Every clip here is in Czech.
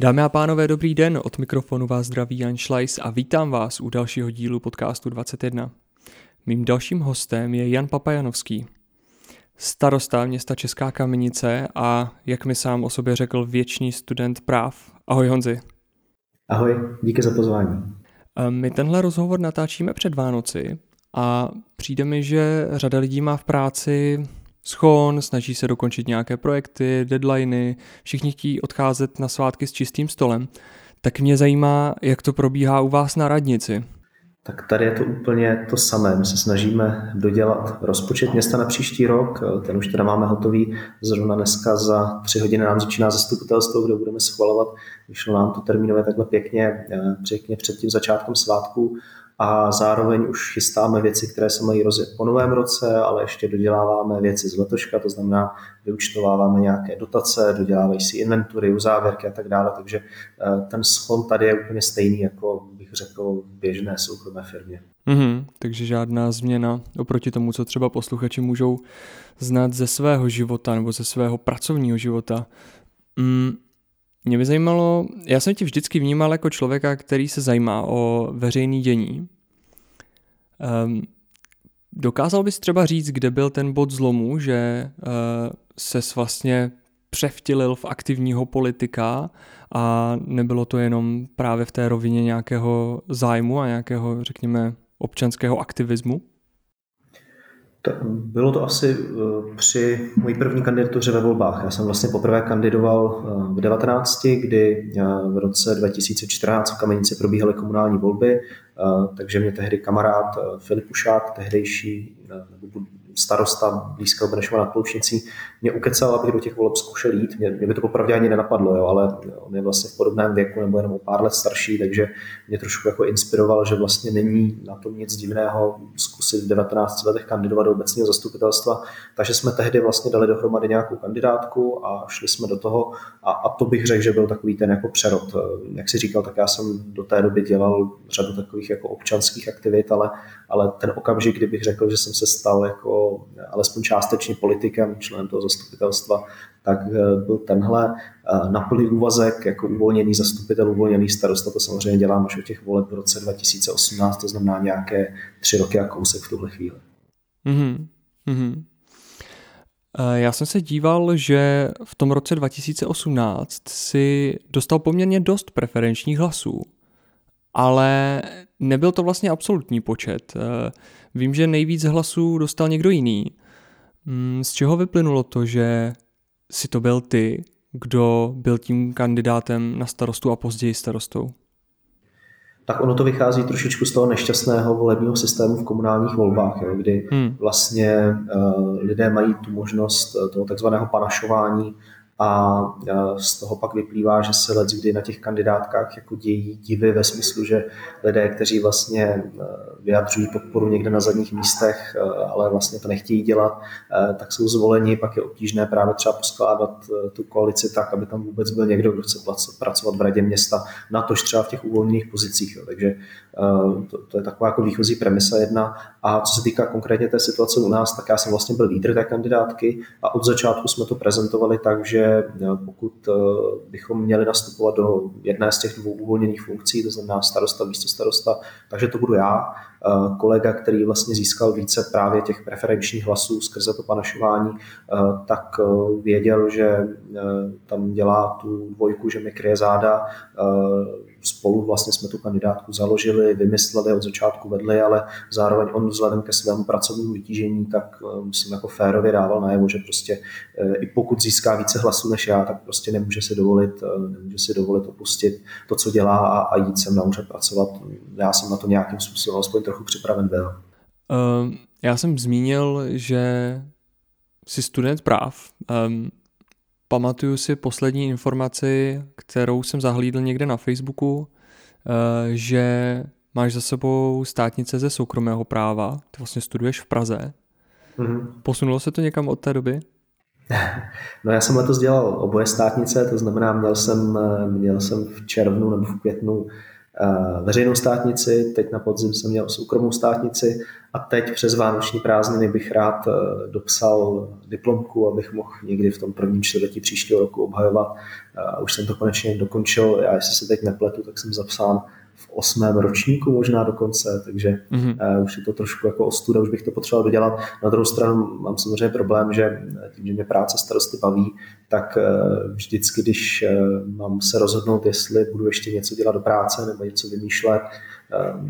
Dámy a pánové, dobrý den, od mikrofonu vás zdraví Jan Schleis a vítám vás u dalšího dílu podcastu 21. Mým dalším hostem je Jan Papajanovský, starosta města Česká Kamenice a, jak mi sám o sobě řekl, věčný student práv. Ahoj Honzi. Ahoj, díky za pozvání. My tenhle rozhovor natáčíme před Vánoci a přijde mi, že řada lidí má v práci schon, snaží se dokončit nějaké projekty, deadliny, všichni chtějí odcházet na svátky s čistým stolem. Tak mě zajímá, jak to probíhá u vás na radnici. Tak tady je to úplně to samé. My se snažíme dodělat rozpočet města na příští rok. Ten už teda máme hotový. Zrovna dneska za tři hodiny nám začíná zastupitelstvo, kde budeme schvalovat. Vyšlo nám to termínové takhle pěkně, pěkně před tím začátkem svátku a zároveň už chystáme věci, které se mají rozjet po novém roce, ale ještě doděláváme věci z letoška, to znamená, vyučtováváme nějaké dotace, dodělávají si inventury, uzávěrky a tak dále, takže eh, ten schon tady je úplně stejný, jako bych řekl, běžné soukromé firmě. Mm-hmm, takže žádná změna oproti tomu, co třeba posluchači můžou znát ze svého života nebo ze svého pracovního života. Mm, mě by zajímalo, já jsem tě vždycky vnímal jako člověka, který se zajímá o veřejný dění. Um, dokázal bys třeba říct, kde byl ten bod zlomu, že uh, ses vlastně převtilil v aktivního politika a nebylo to jenom právě v té rovině nějakého zájmu a nějakého, řekněme, občanského aktivismu? Bylo to asi eh, při mojí první kandidatuře ve volbách. Já jsem vlastně poprvé kandidoval eh, v 19, kdy eh, v roce 2014 v Kamenici probíhaly komunální volby, takže mě tehdy kamarád Filip Ušák, tehdejší starosta blízkého Benešova nad Ploušnicí mě ukecal, abych do těch voleb zkoušel jít. Mě, mě by to popravdě ani nenapadlo, jo, ale on je vlastně v podobném věku nebo jenom o pár let starší, takže mě trošku jako inspiroval, že vlastně není na tom nic divného zkusit v 19 letech kandidovat do obecního zastupitelstva. Takže jsme tehdy vlastně dali dohromady nějakou kandidátku a šli jsme do toho a, a to bych řekl, že byl takový ten jako přerod. Jak si říkal, tak já jsem do té doby dělal řadu takových jako občanských aktivit, ale, ale ten okamžik, kdybych řekl, že jsem se stal jako alespoň částečně politikem, členem toho zastupitelstva, tak eh, byl tenhle eh, na plný úvazek jako uvolněný zastupitel, uvolněný starosta, to samozřejmě dělám až od těch voleb v roce 2018, to znamená nějaké tři roky a kousek v tuhle chvíli. Mm-hmm. Mm-hmm. Já jsem se díval, že v tom roce 2018 si dostal poměrně dost preferenčních hlasů, ale nebyl to vlastně absolutní počet. Vím, že nejvíc hlasů dostal někdo jiný. Mm, z čeho vyplynulo to, že si to byl ty, kdo byl tím kandidátem na starostu a později starostou? tak ono to vychází trošičku z toho nešťastného volebního systému v komunálních volbách, jo, kdy hmm. vlastně uh, lidé mají tu možnost eh, toho takzvaného panašování a z toho pak vyplývá, že se let kdy na těch kandidátkách jako dějí divy ve smyslu, že lidé, kteří vlastně e, vyjadřují podporu někde na zadních místech, e, ale vlastně to nechtějí dělat, e, tak jsou zvoleni, pak je obtížné právě třeba poskládat tu koalici tak, aby tam vůbec byl někdo, kdo chce pracovat v radě města, na tož třeba v těch uvolněných pozicích. Jo. Takže to, to je taková jako výchozí premisa jedna. A co se týká konkrétně té situace u nás, tak já jsem vlastně byl lídr té kandidátky a od začátku jsme to prezentovali tak, že Eh, pokud eh, bychom měli nastupovat do jedné z těch dvou uvolněných funkcí, to znamená starosta, místo starosta, takže to budu já, eh, kolega, který vlastně získal více právě těch preferenčních hlasů skrze to panašování, tak věděl, že tam dělá tu dvojku, že mi kryje záda, spolu vlastně jsme tu kandidátku založili, vymysleli, od začátku vedli, ale zároveň on vzhledem ke svému pracovnímu vytížení, tak eh, myslím jako férově dával najevo, že prostě eh, i pokud získá více hlasů než já, tak prostě nemůže si dovolit, eh, nemůže si dovolit opustit to, co dělá a, a jít sem na úřad pracovat. Já jsem na to nějakým způsobem aspoň trochu připraven byl. Uh, já jsem zmínil, že jsi student práv. Um, Pamatuju si poslední informaci, kterou jsem zahlídl někde na Facebooku, eh, že máš za sebou státnice ze soukromého práva, ty vlastně studuješ v Praze. Mm-hmm. Posunulo se to někam od té doby? No já jsem letos dělal oboje státnice, to znamená, měl jsem, měl jsem v červnu nebo v květnu veřejnou státnici, teď na podzim jsem měl soukromou státnici a teď přes vánoční prázdniny bych rád dopsal diplomku, abych mohl někdy v tom prvním čtvrtletí příštího roku obhajovat. Už jsem to konečně dokončil, já jestli se teď nepletu, tak jsem zapsán v osmém ročníku možná dokonce, takže mm-hmm. uh, už je to trošku jako ostuda, už bych to potřeboval dodělat. Na druhou stranu mám samozřejmě problém, že tím, že mě práce starosty baví, tak uh, vždycky, když uh, mám se rozhodnout, jestli budu ještě něco dělat do práce nebo něco vymýšlet,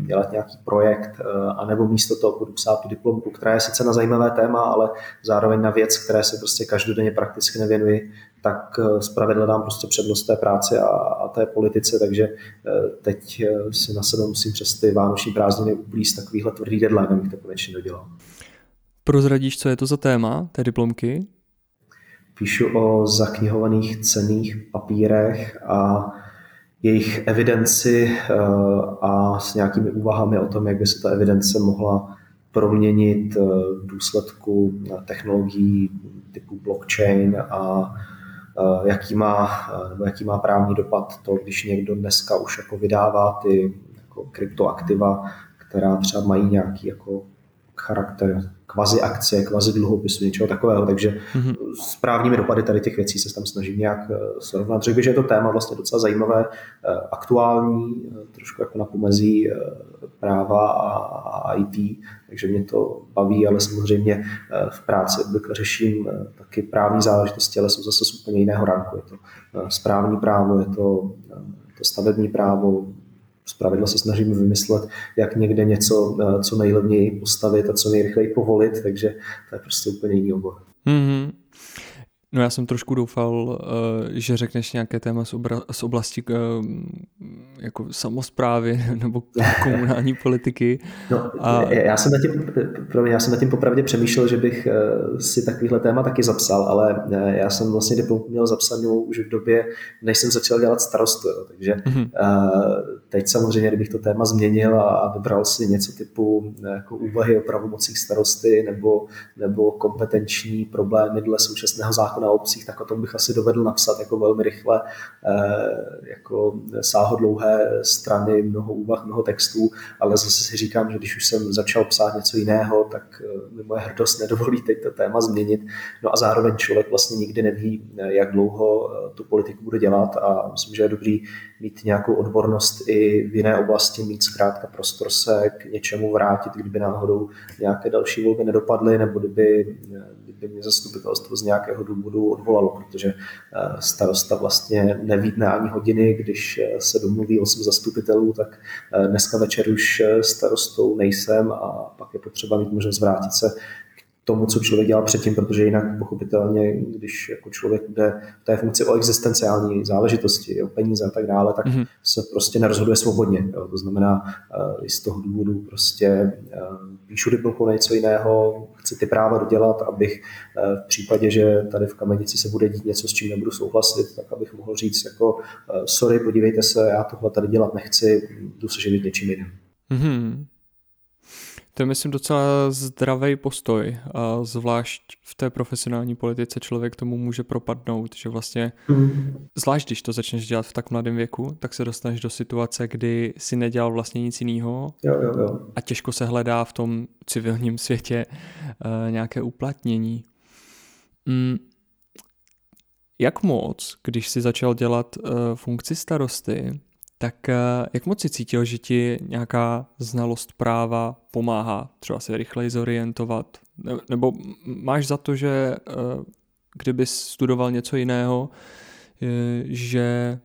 dělat nějaký projekt, anebo místo toho budu psát tu diplomku, která je sice na zajímavé téma, ale zároveň na věc, které se prostě každodenně prakticky nevěnuji, tak eh, zpravidla dám prostě přednost té práci a, a té politice, takže eh, teď eh, si na sebe musím přes ty vánoční prázdniny uplíst takovýhle tvrdý deadline, abych to konečně dodělal. Prozradíš, co je to za téma té diplomky? Píšu o zaknihovaných cených papírech a jejich evidenci a s nějakými úvahami o tom, jak by se ta evidence mohla proměnit v důsledku technologií typu blockchain a jaký má, eh, jaký má právní dopad to, když někdo dneska už jako vydává ty jako kryptoaktiva, která třeba mají nějaký jako charakter kvazi akcie, kvazi dluhopisu, něčeho takového, takže mm-hmm. s právními dopady tady těch věcí se tam snažím nějak eh, srovnat. Řekl bych, že je to téma vlastně docela zajímavé, aktuální, trošku jako na pomezí práva a IT, takže mě to baví, ale samozřejmě v práci obvykle řeším taky právní záležitosti, ale jsou zase z úplně jiného ranku. Je to správní právo, je to, je to stavební právo, zpravidla se snažím vymyslet, jak někde něco co nejlevněji postavit a co nejrychleji povolit, takže to je prostě úplně jiný obor. Mm-hmm. No já jsem trošku doufal, eh, že řekneš nějaké téma z, oblasti eh, jako samozprávy nebo komunální politiky. No, a... já, jsem na tím, já jsem na tím popravdě přemýšlel, že bych eh, si takovýhle téma taky zapsal, ale já jsem vlastně diplom měl zapsanou už v době, než jsem začal dělat starostu. Jo. Takže mm-hmm. Teď samozřejmě, kdybych to téma změnil a vybral si něco typu jako úvahy o pravomocích starosty nebo, nebo kompetenční problémy dle současného zákona o obcích, tak o tom bych asi dovedl napsat jako velmi rychle, eh, jako sáhodlouhé strany, mnoho úvah, mnoho textů, ale zase si říkám, že když už jsem začal psát něco jiného, tak eh, mi moje hrdost nedovolí teď to téma změnit. No a zároveň člověk vlastně nikdy neví, eh, jak dlouho tu politiku bude dělat a myslím, že je dobrý mít nějakou odbornost i v jiné oblasti, mít zkrátka prostor se k něčemu vrátit, kdyby náhodou nějaké další volby nedopadly, nebo kdyby by mě zastupitelstvo z nějakého důvodu odvolalo, protože eh, starosta vlastně nevídne ani hodiny, když eh, se domluví osm zastupitelů, tak eh, dneska večer už starostou nejsem a pak je potřeba mít možnost vrátit se tomu, co člověk dělal předtím, protože jinak pochopitelně, když jako člověk jde v té funkci o existenciální záležitosti, o peníze a tak dále, tak mm-hmm. se prostě nerozhoduje svobodně. Jo. To znamená, uh, i z toho důvodu prostě uh, píšu diplomku na něco jiného, chci ty práva dodělat, abych uh, v případě, že tady v Kamenici se bude dít něco, s čím nebudu souhlasit, tak abych mohl říct jako uh, sorry, podívejte se, já tohle tady dělat nechci, jdu se živit něčím jiným. Mm-hmm. To je, myslím, docela zdravý postoj a zvlášť v té profesionální politice člověk tomu může propadnout, že vlastně, mm. zvlášť když to začneš dělat v tak mladém věku, tak se dostaneš do situace, kdy si nedělal vlastně nic jiného jo, jo, jo. a těžko se hledá v tom civilním světě uh, nějaké uplatnění. Mm. Jak moc, když si začal dělat uh, funkci starosty, tak eh, jak moc si cítil, že ti nějaká znalost práva pomáhá třeba se rychleji zorientovat? Nebo máš za to, že eh, kdyby studoval něco jiného, eh, že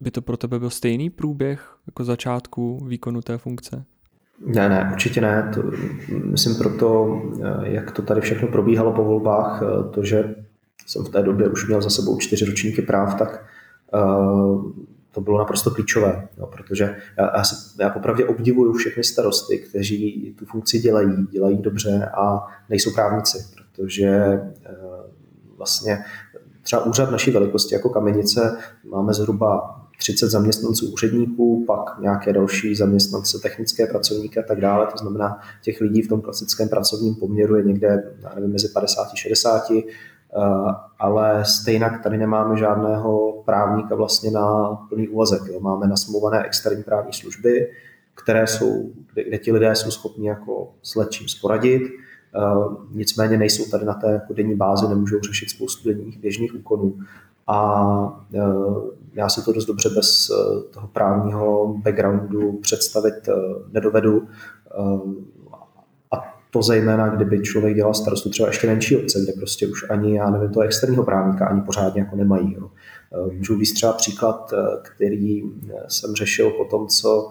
by to pro tebe byl stejný průběh jako začátku výkonu té funkce? Ne, ne, určitě ne. To, myslím proto, jak to tady všechno probíhalo po volbách, to, že jsem v té době už měl za sebou čtyři ročníky práv, tak to bylo naprosto klíčové, jo, protože já, já, já popravdě obdivuju všechny starosty, kteří tu funkci dělají, dělají dobře a nejsou právníci, protože e, vlastně třeba úřad naší velikosti jako kamenice máme zhruba 30 zaměstnanců úředníků, pak nějaké další zaměstnance, technické pracovníky a tak dále. To znamená, těch lidí v tom klasickém pracovním poměru je někde, já nevím, mezi 50 a 60 ale stejně tady nemáme žádného právníka vlastně na plný úvazek. Jo. Máme nasmluvané externí právní služby, které jsou, kde, kde ti lidé jsou schopni jako s lečím sporadit, nicméně nejsou tady na té jako denní bázi, nemůžou řešit spoustu denních běžných úkonů. A já si to dost dobře bez toho právního backgroundu představit nedovedu to zejména, kdyby člověk dělal starostu třeba ještě menší obce, kde prostě už ani, já nevím, toho externího právníka ani pořádně jako nemají. Jo. Eh, můžu víc třeba příklad, eh, který eh, jsem řešil po tom, co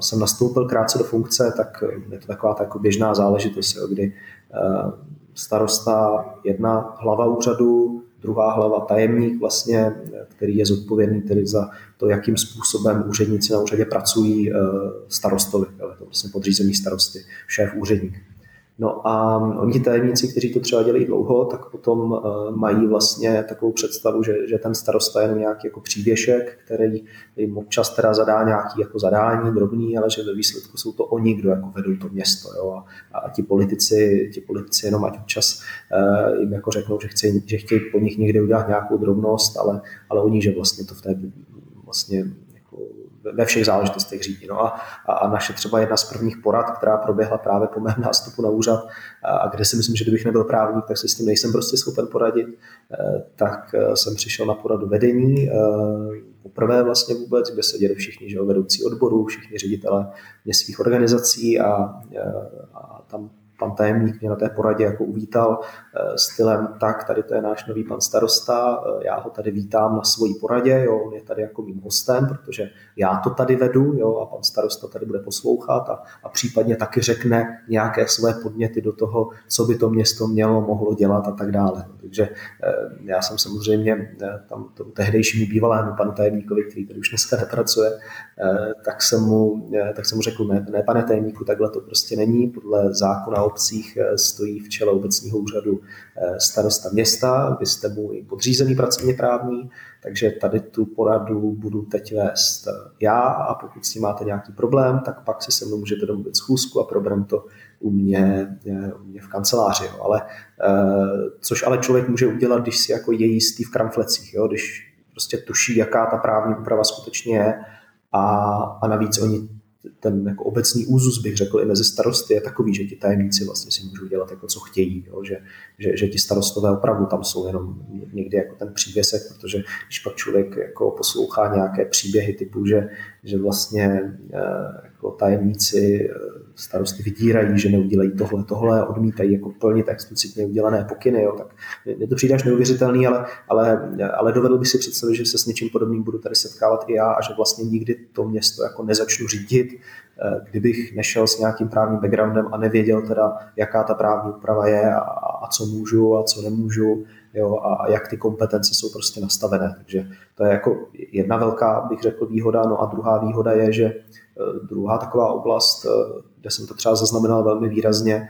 jsem nastoupil krátce do funkce, tak je to taková ta jako běžná záležitost, jo, kdy starosta jedna hlava úřadu, druhá hlava tajemník vlastně, který je zodpovědný tedy za to, jakým způsobem úředníci na úřadě pracují starostovi, je to vlastně podřízený starosty, šéf úředník. No a oni ti tajemníci, kteří to třeba dělají dlouho, tak potom uh, mají vlastně takovou představu, že, že ten starosta je nějaký jako přívěšek, který jim občas teda zadá nějaký jako zadání drobný, ale že ve výsledku jsou to oni, kdo jako vedou to město. Jo? A, a ti politici, ti politici jenom ať občas uh, jim jako řeknou, že, chci, že chtějí po nich někde udělat nějakou drobnost, ale, ale oni, že vlastně to v té vlastně ve všech záležitostech řídí. No a, a naše třeba jedna z prvních porad, která proběhla právě po mém nástupu na úřad a kde si myslím, že kdybych nebyl právník, tak si s tím nejsem prostě schopen poradit, eh, tak eh, jsem přišel na poradu vedení, eh, poprvé vlastně vůbec, kde seděli všichni že, vedoucí odborů, všichni ředitele městských organizací a, a tam pan tajemník mě na té poradě jako uvítal stylem, tak tady to je náš nový pan starosta, eh, já ho tady vítám na svojí poradě, jo, on je tady jako mým hostem, protože já to tady vedu jo, a pan starosta tady bude poslouchat a, a případně taky řekne nějaké své podněty do toho, co by to město mělo, mohlo dělat a tak dále. Takže eh, já jsem samozřejmě tam tomu tehdejšímu bývalému panu tajemníkovi, který tady už dneska nepracuje, tak jsem mu, tak jsem mu řekl, ne, ne pane tajemníku, takhle to prostě není, podle zákona obcích eh, stojí v čele obecního úřadu eh, starosta města, vy jste mu i podřízený pracovně právní, takže tady tu poradu budu teď vést já a pokud s tím máte nějaký problém, tak pak si se mnou můžete domluvit schůzku a proberem to u mě, eh, u mě v kanceláři. Jo. Ale, což ale člověk může udělat, když si jako je jistý v kramflecích, jo. když prostě tuší, jaká ta právní úprava skutečně je a, a navíc oni ten jako obecný úzus, bych řekl, i mezi starosty je takový, že ti tajemníci vlastně si můžou dělat jako co chtějí, jo? Že, že, že, ti starostové opravdu tam jsou jenom někdy jako ten přívěsek, protože když pak člověk jako poslouchá nějaké příběhy typu, že, že vlastně eh, jako tajemníci eh, starosty vydírají, že neudělají tohle, tohle, odmítají jako plnit explicitně udělané pokyny, jo, tak mě to přijde až neuvěřitelný, ale, ale, ale dovedl bych si představit, že se s něčím podobným budu tady setkávat i já a že vlastně nikdy to město jako nezačnu řídit, kdybych nešel s nějakým právním backgroundem a nevěděl teda, jaká ta právní úprava je a, a co můžu a co nemůžu, jo, a, jak ty kompetence jsou prostě nastavené. Takže to je jako jedna velká, bych řekl, výhoda. No a druhá výhoda je, že eh, druhá taková oblast, eh, kde jsem to třeba zaznamenal velmi výrazně,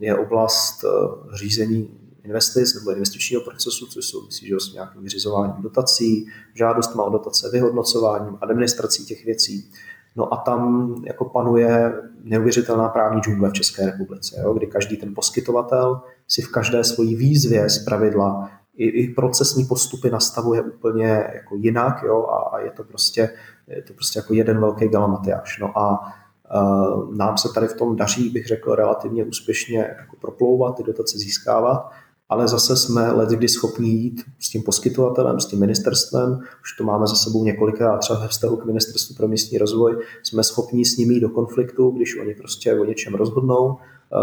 je oblast eh, řízení investic nebo investičního procesu, což souvisí že s nějakým vyřizováním dotací, žádostma o dotace, vyhodnocováním, administrací těch věcí. No a tam jako panuje neuvěřitelná právní džungle v České republice, jo, kdy každý ten poskytovatel si v každé svojí výzvě z pravidla i, i procesní postupy nastavuje úplně jako jinak jo, a, a je to prostě, je to prostě jako jeden velký galamatiáš. No a Uh, nám se tady v tom daří, bych řekl, relativně úspěšně jako proplouvat, ty dotace získávat, ale zase jsme kdy schopni jít s tím poskytovatelem, s tím ministerstvem, už to máme za sebou několikrát třeba ve vztahu k ministerstvu pro místní rozvoj, jsme schopni s nimi jít do konfliktu, když oni prostě o něčem rozhodnou. Eh,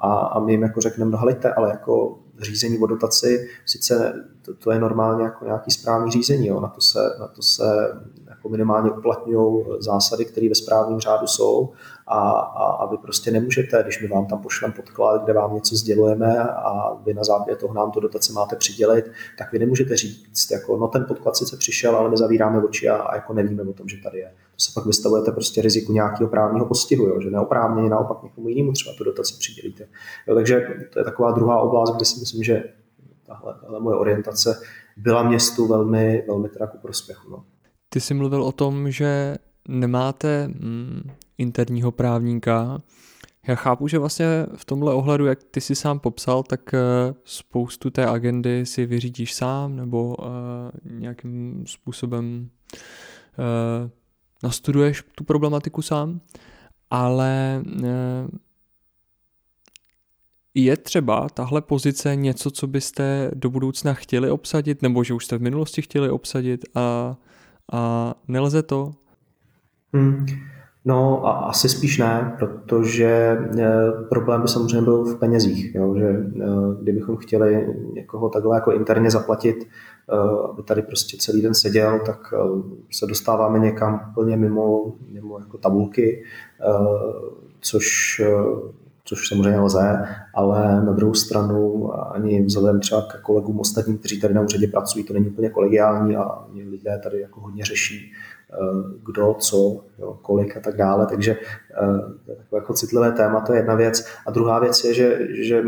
a, a my jim jako řekneme, no hleďte, ale jako řízení o dotaci, sice to, to je normálně jako nějaký správný řízení, jo, na to se, na to se jako minimálně uplatňují zásady, které ve správním řádu jsou a, a, a vy prostě nemůžete, když my vám tam pošlem podklad, kde vám něco sdělujeme a vy na základě toho nám to dotace máte přidělit, tak vy nemůžete říct, jako no ten podklad sice přišel, ale my zavíráme oči a, a jako nevíme o tom, že tady je. To se pak vystavujete prostě riziku nějakého právního postihu, jo, že neoprávněně naopak někomu jinému třeba tu dotaci přidělíte. Jo, takže to je taková druhá oblast, kde si myslím, že tahle, tahle moje orientace byla městu velmi, velmi teda ku prospěchu. No. Ty jsi mluvil o tom, že nemáte mm, interního právníka. Já chápu, že vlastně v tomhle ohledu, jak ty si sám popsal, tak eh, spoustu té agendy si vyřídíš sám nebo uh, nějakým způsobem uh, nastuduješ tu problematiku sám, ale uh, je třeba tahle pozice něco, co byste do budoucna chtěli obsadit, nebo že už jste v minulosti chtěli obsadit a, a nelze to? Hmm. No a asi spíš ne, protože e, problém by samozřejmě byl v penězích, jo, že e, kdybychom chtěli někoho takhle jako interně zaplatit, e, aby tady prostě celý den seděl, tak se dostáváme někam úplně mimo, mimo jako tabulky, což což samozřejmě lze, ale na druhou stranu ani vzhledem třeba k kolegům ostatním, kteří tady na úřadě pracují, to není úplně kolegiální a lidé tady jako hodně řeší, eh, kdo, co, jo, kolik a tak dále, takže eh, takové jako citlivé téma, to je jedna věc. A druhá věc je, že, že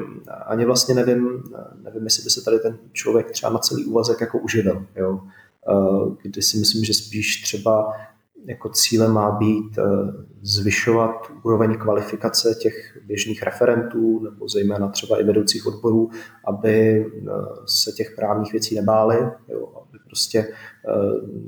ani vlastně nevím, nevím, jestli by se tady ten člověk třeba na celý úvazek jako uživil, jo. Eh, kdy si myslím, že spíš třeba jako cílem má být eh, zvyšovat úroveň kvalifikace těch běžných referentů nebo zejména třeba i vedoucích odborů, aby eh, se těch právních věcí nebáli, jo, aby prostě, eh,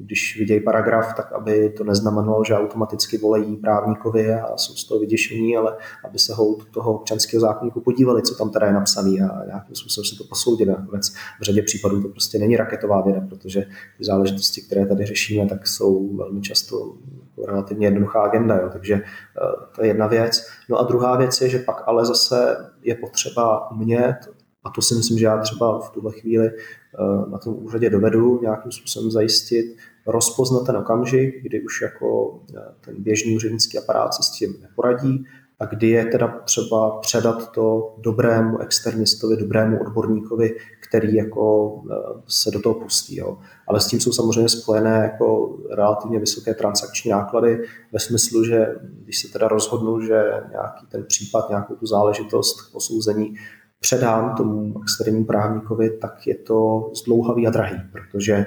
když vidějí paragraf, tak aby to neznamenalo, že automaticky volají právníkovi a jsou z toho vyděšení, ale aby se ho toho občanského zákonníku podívali, co tam teda je napsaný a nějakým způsobem se to posoudili. Nakonec v řadě případů to prostě není raketová věda, protože ty záležitosti, které tady řešíme, tak jsou velmi často relativně jednoduchá agenda, jo. takže to je jedna věc. No a druhá věc je, že pak ale zase je potřeba umět a to si myslím, že já třeba v tuhle chvíli eh, na tom úřadě dovedu nějakým způsobem zajistit, rozpoznat ten okamžik, kdy už jako eh, ten běžný úřednický aparát se s tím neporadí a kdy je teda třeba předat to dobrému externistovi, dobrému odborníkovi, který jako eh, se do toho pustí. Jo. Ale s tím jsou samozřejmě spojené jako relativně vysoké transakční náklady ve smyslu, že když se teda rozhodnu, že nějaký ten případ, nějakou tu záležitost k posouzení předám tomu externímu právníkovi, tak je to zdlouhavý a drahý, protože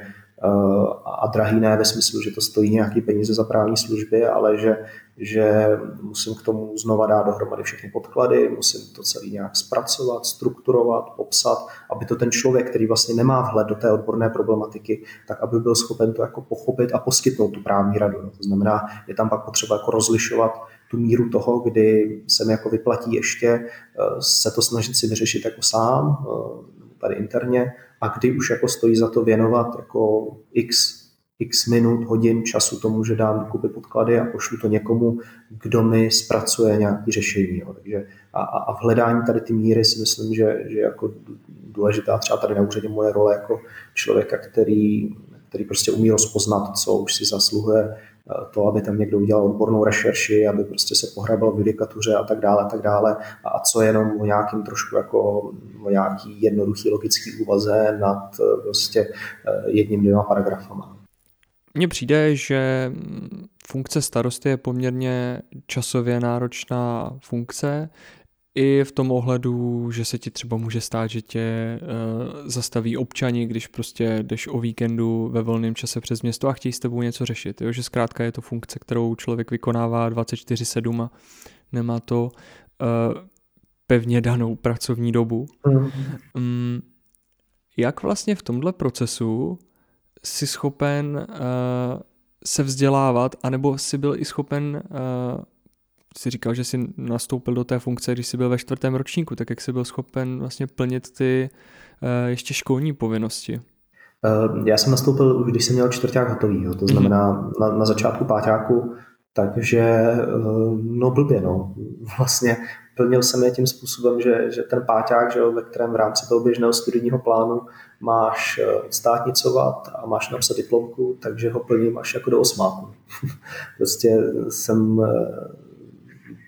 a drahý ne ve smyslu, že to stojí nějaký peníze za právní služby, ale že, že musím k tomu znova dát dohromady všechny podklady, musím to celý nějak zpracovat, strukturovat, popsat, aby to ten člověk, který vlastně nemá vhled do té odborné problematiky, tak aby byl schopen to jako pochopit a poskytnout tu právní radu. To znamená, je tam pak potřeba jako rozlišovat tu míru toho, kdy se mi jako vyplatí ještě eh, se to snažit si vyřešit jako sám, eh, tady interně, a kdy už jako stojí za to věnovat jako x, x minut, hodin času tomu, že dám dokupy podklady a pošlu to někomu, kdo mi zpracuje nějaké řešení. Jo. Takže a, a, v hledání tady ty míry si myslím, že, že jako důležitá třeba tady na úřadě moje role jako člověka, který, který prostě umí rozpoznat, co už si zasluhuje to, aby tam někdo udělal odbornou rešerši, aby prostě se pohrabal v judikatuře a tak dále, a tak dále. A co jenom o nějakým trošku jako o nějaký jednoduchý logický úvaze nad eh, prostě eh, jedním, dvěma paragrafama. Mně přijde, že funkce starosty je poměrně časově náročná funkce, i v tom ohledu, že se ti třeba může stát, že tě uh, zastaví občani, když prostě jdeš o víkendu ve volném čase přes město a chtějí s tebou něco řešit. Jo? Že zkrátka je to funkce, kterou člověk vykonává 24-7 a nemá to uh, pevně danou pracovní dobu. Um, jak vlastně v tomhle procesu si schopen uh, se vzdělávat, anebo si byl i schopen uh, si říkal, že jsi nastoupil do té funkce, když jsi byl ve čtvrtém ročníku, tak jak jsi byl schopen vlastně plnit ty uh, ještě školní povinnosti? Uh, já jsem nastoupil už, když jsem měl čtvrták hotový, to znamená mm-hmm. na, na začátku páťáku, takže uh, no blbě, no. Vlastně plnil jsem je tím způsobem, že, že ten páťák, že, ve kterém v rámci toho běžného studijního plánu máš státnicovat a máš napsat diplomku, takže ho plním až jako do osmáku. prostě jsem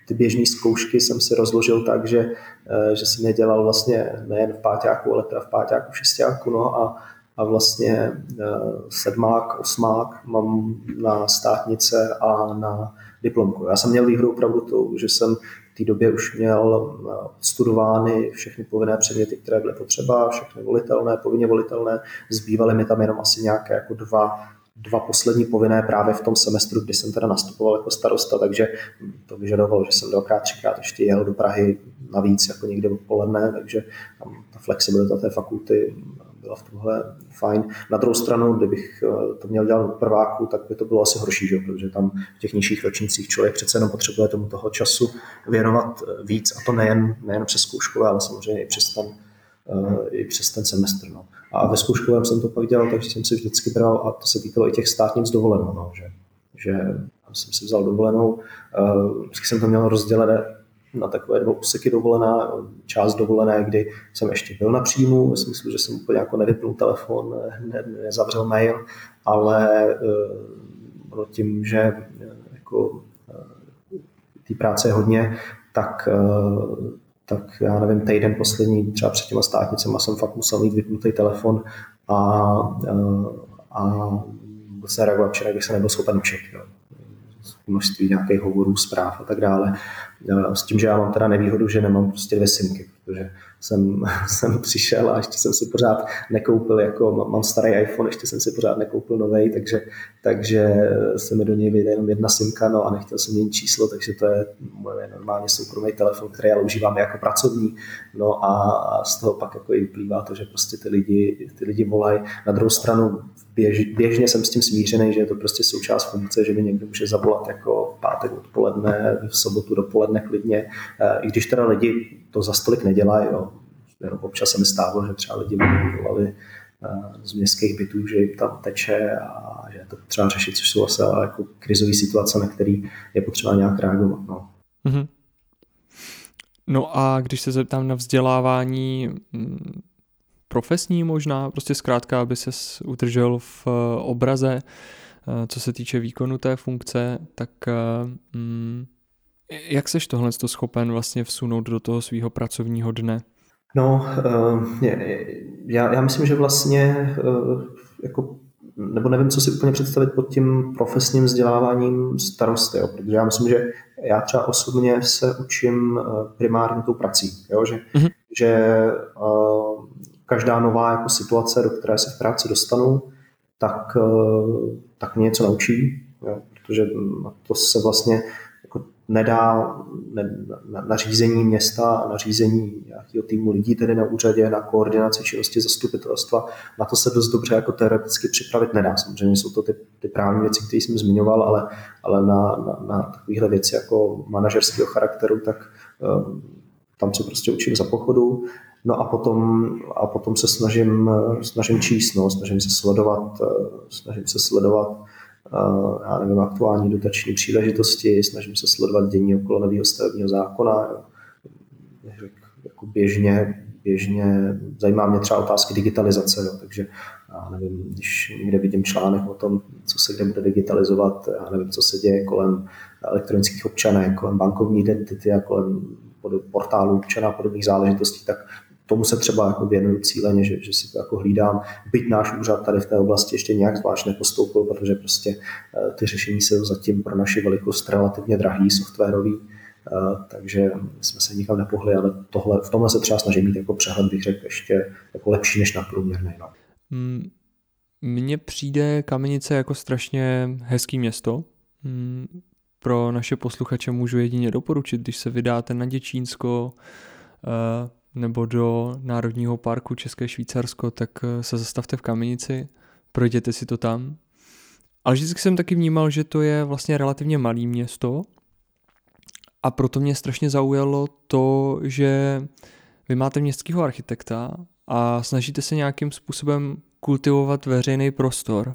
ty běžné zkoušky jsem si rozložil tak, že, eh, že jsem je dělal vlastně nejen v páťáku, ale teda v páťáku, v šestáku, no a, a vlastně eh, sedmák, osmák mám na státnice a na diplomku. Já jsem měl výhru opravdu to, že jsem v té době už měl eh, studovány všechny povinné předměty, které byly potřeba, všechny volitelné, povinně volitelné. Zbývaly mi tam jenom asi nějaké jako dva dva poslední povinné právě v tom semestru, kdy jsem teda nastupoval jako starosta, takže to vyžadovalo, že jsem dvakrát, třikrát ještě jel do Prahy navíc jako někde odpoledne, takže tam ta flexibilita té fakulty byla v tomhle fajn. Na druhou stranu, kdybych eh, to měl dělat v prváku, tak by to bylo asi horší, že? protože tam v těch nižších ročnících člověk přece jenom potřebuje tomu toho času věnovat eh, víc a to nejen, nejen přes zkoušku, ale samozřejmě i přes ten, eh, i přes ten semestr. No. A ve zkouškovém jsem to pak dělal, takže jsem si vždycky bral, a to se týkalo i těch státních z dovolenou, no, že, že jsem si vzal dovolenou, vždycky jsem to měl rozdělené na takové dva úseky dovolená, část dovolené, kdy jsem ještě byl na příjmu, v smyslu, že jsem úplně jako nevypnul telefon, ne, nezavřel mail, ale uh, tím, že eh, jako té práce je hodně, tak, tak já nevím, týden poslední, třeba před těma státnicema jsem fakt musel mít vypnutý telefon a, uh, a se reagovat včera, když jsem nebyl schopen učit. Jo množství nějakých hovorů, zpráv a tak dále. S tím, že já mám teda nevýhodu, že nemám prostě dvě simky, protože jsem, jsem přišel a ještě jsem si pořád nekoupil, jako mám starý iPhone, ještě jsem si pořád nekoupil nový, takže, takže se mi do něj vyjde jenom jedna simka, no a nechtěl jsem měnit číslo, takže to je můj normálně soukromý telefon, který já užívám jako pracovní, no a z toho pak jako i vyplývá to, že prostě ty lidi, ty lidi volají. Na druhou stranu běž, běžně jsem s tím smířený, že je to prostě součást funkce, že mi někdo může zavolat jako pátek odpoledne, v sobotu dopoledne klidně, eh, i když teda lidi to za stolik nedělají, jo. Jenom občas se mi stávalo, že třeba lidi mi volali eh, z městských bytů, že jim tam teče a že to potřeba řešit, což jsou asi jako krizové situace, na který je potřeba nějak reagovat. No. Mm-hmm. No a když se zeptám na vzdělávání mm, profesní možná, prostě zkrátka, aby se udržel v eh, obraze, co se týče výkonu té funkce, tak mm, jak seš tohle schopen vlastně vsunout do toho svého pracovního dne? No, já, já myslím, že vlastně jako nebo nevím, co si úplně představit pod tím profesním vzděláváním starosty, jo, protože já myslím, že já třeba osobně se učím primárně tou prací, jo, že, mm-hmm. že uh, každá nová jako situace, do které se v práci dostanu, tak, uh, tak mě něco naučí, jo, protože to se vlastně nedá nařízení města a nařízení nějakého týmu lidí tedy na úřadě, na koordinaci činnosti zastupitelstva, na to se dost dobře jako teoreticky připravit nedá. Samozřejmě jsou to ty, ty právní věci, které jsem zmiňoval, ale, ale na, na, na takovéhle věci jako manažerského charakteru, tak um, tam se prostě učím za pochodu. No a potom, a potom se snažím, snažím číst, no, snažím se sledovat, snažím se sledovat já nevím, aktuální dotační příležitosti, snažím se sledovat dění okolo nového stavebního zákona. Jako běžně, běžně zajímá mě třeba otázky digitalizace, jo, takže já nevím, když někde vidím článek o tom, co se kde bude digitalizovat, já nevím, co se děje kolem elektronických občanek, kolem bankovní identity a kolem portálu občana a podobných záležitostí, tak tomu se třeba jako věnuju cíleně, že, že si to jako hlídám. Byť náš úřad tady v té oblasti ještě nějak zvlášť nepostoupil, protože prostě eh, ty řešení jsou zatím pro naši velikost relativně drahý, softwarový, eh, takže jsme se nikam nepohli, ale tohle, v tomhle se třeba snažím mít jako přehled, bych řekl, ještě jako lepší než na průměrný. No. Mm, mně přijde Kamenice jako strašně hezký město. Mm, pro naše posluchače můžu jedině doporučit, když se vydáte na Děčínsko, eh, nebo do Národního parku České Švýcarsko, tak eh, se zastavte v Kamenici, projděte si to tam. Ale vždycky jsem taky vnímal, že to je vlastně relativně malý město a proto mě strašně zaujalo to, že vy máte městského architekta a snažíte se nějakým způsobem kultivovat veřejný prostor.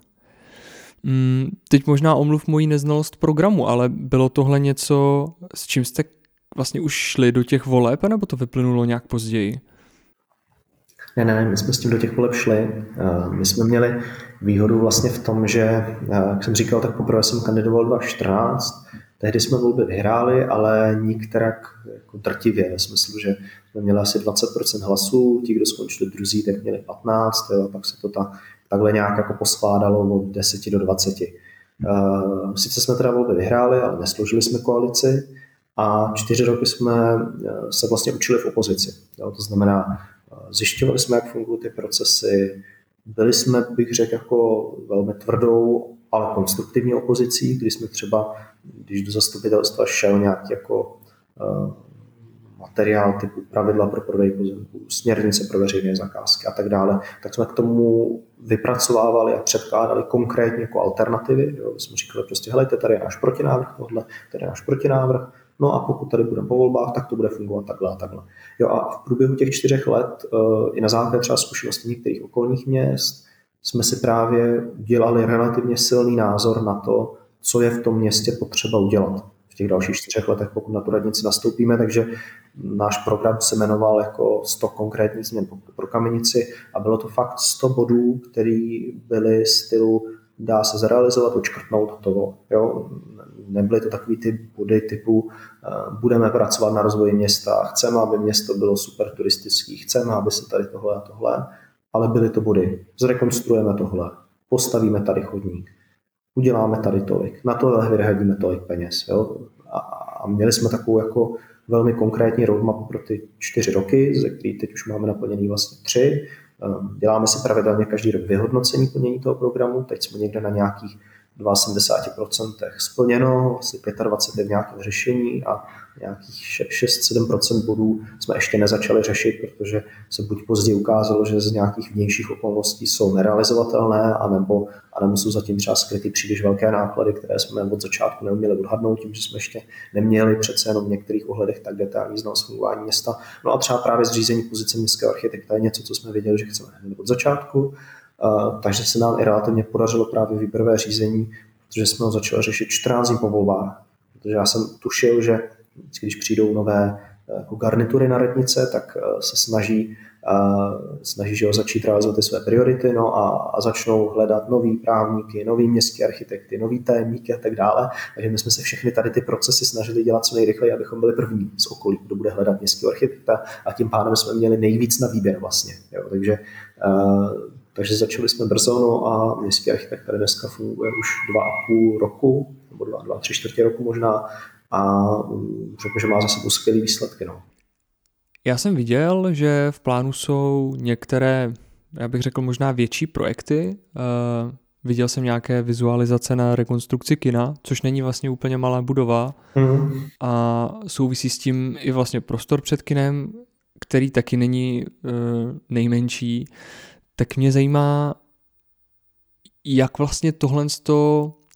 Mm, teď možná omluv mojí neznalost programu, ale bylo tohle něco, s čím jste vlastně už šli do těch voleb, nebo to vyplynulo nějak později? Ne, ne, my jsme s tím do těch voleb šli. Eh, my jsme měli výhodu vlastně v tom, že, eh, jak jsem říkal, tak poprvé jsem kandidoval 2014, tehdy jsme volby vyhráli, ale nikterak jako drtivě, ve smyslu, že jsme měli asi 20% hlasů, ti, kdo skončili druzí, tak měli 15, jo, a pak se to ta, takhle nějak jako poskládalo od 10 do 20. Eh, sice jsme teda volby vyhráli, ale nesložili jsme koalici, a čtyři roky jsme eh, se vlastně učili v opozici. Jo, to znamená, eh, zjišťovali jsme, jak fungují ty procesy, byli jsme, bych řekl, jako velmi tvrdou, ale konstruktivní opozicí, kdy jsme třeba, když do zastupitelstva šel nějaký jako uh, materiál typu pravidla pro prodej pozemků, směrnice pro veřejné zakázky a tak dále, tak jsme k tomu vypracovávali a předkládali konkrétně jako alternativy. Jo. Jsme říkali prostě, helejte, tady je náš protinávrh tohle, tady je náš protinávrh, no a pokud tady budeme po volbách, tak to bude fungovat takhle a takhle. Jo a v průběhu těch čtyřech let uh, i na základě třeba zkušeností některých okolních měst jsme si právě udělali relativně silný názor na to, co je v tom městě potřeba udělat v těch dalších čtyřech letech, pokud na tu radnici nastoupíme, takže náš program se jmenoval jako 100 konkrétních změn pro kamenici a bylo to fakt 100 bodů, které byly stylu dá se zrealizovat, očkrtnout, hotovo. Jo? Nebyly to takový ty body typu eh, budeme pracovat na rozvoji města, chceme, aby město bylo super turistický, chceme, aby se tady tohle a tohle, ale byly to body. Zrekonstruujeme tohle, postavíme tady chodník, uděláme tady tolik, na to vyhradíme tolik peněz. Jo? A, a měli jsme takovou jako velmi konkrétní roadmap pro ty čtyři roky, ze kterých teď už máme naplněný vlastně tři. Děláme si pravidelně každý rok vyhodnocení plnění toho programu, teď jsme někde na nějakých 72% splněno, asi 25% je v nějakém řešení a nějakých 6-7% bodů jsme ještě nezačali řešit, protože se buď později ukázalo, že z nějakých vnějších okolností jsou nerealizovatelné, anebo, anebo jsou zatím třeba skryty příliš velké náklady, které jsme od začátku neuměli odhadnout, tím, že jsme ještě neměli přece jenom v některých ohledech tak detailní znalost fungování města. No a třeba právě zřízení pozice městského architekta je něco, co jsme věděli, že chceme od začátku takže se nám i relativně podařilo právě výběrové řízení, protože jsme ho začali řešit 14 dní po volbách. Protože já jsem tušil, že když přijdou nové jako garnitury na radnice, tak eh, se snaží, uh, snaží že ho začít realizovat ty své priority no a, a začnou hledat nový právníky, nový městské architekty, nový tajemníky a tak dále. Takže my jsme se všechny tady ty procesy snažili dělat co nejrychleji, abychom byli první z okolí, kdo bude hledat městského architekta a tím pádem jsme měli nejvíc na výběr vlastně. Jo. Takže uh, takže začali jsme brzo no a městský architekt tady dneska funguje už dva a půl roku, nebo dva, dva tři čtvrtě roku možná a mm, řekl, že má za sebou skvělé výsledky. No. Já jsem viděl, že v plánu jsou některé, já bych řekl možná větší projekty. Uh, viděl jsem nějaké vizualizace na rekonstrukci kina, což není vlastně úplně malá budova mm. a souvisí s tím i vlastně prostor před kinem, který taky není uh, nejmenší tak mě zajímá, jak vlastně tohle